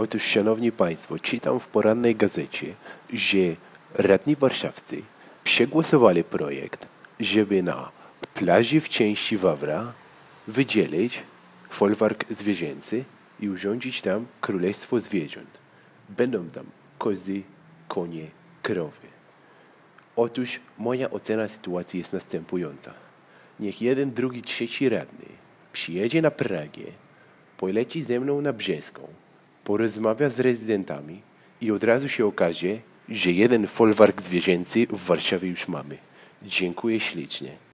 Otóż, szanowni państwo, czytam w porannej gazecie, że radni warszawscy przegłosowali projekt, żeby na plaży w części Wawra wydzielić folwark zwierzęcy i urządzić tam królestwo zwierząt. Będą tam kozy, konie, krowy. Otóż moja ocena sytuacji jest następująca. Niech jeden, drugi, trzeci radny przyjedzie na Pragę, poleci ze mną na Brzeską, porozmawia z rezydentami i od razu się okaże, że jeden folwark zwierzęcy w Warszawie już mamy. Dziękuję ślicznie.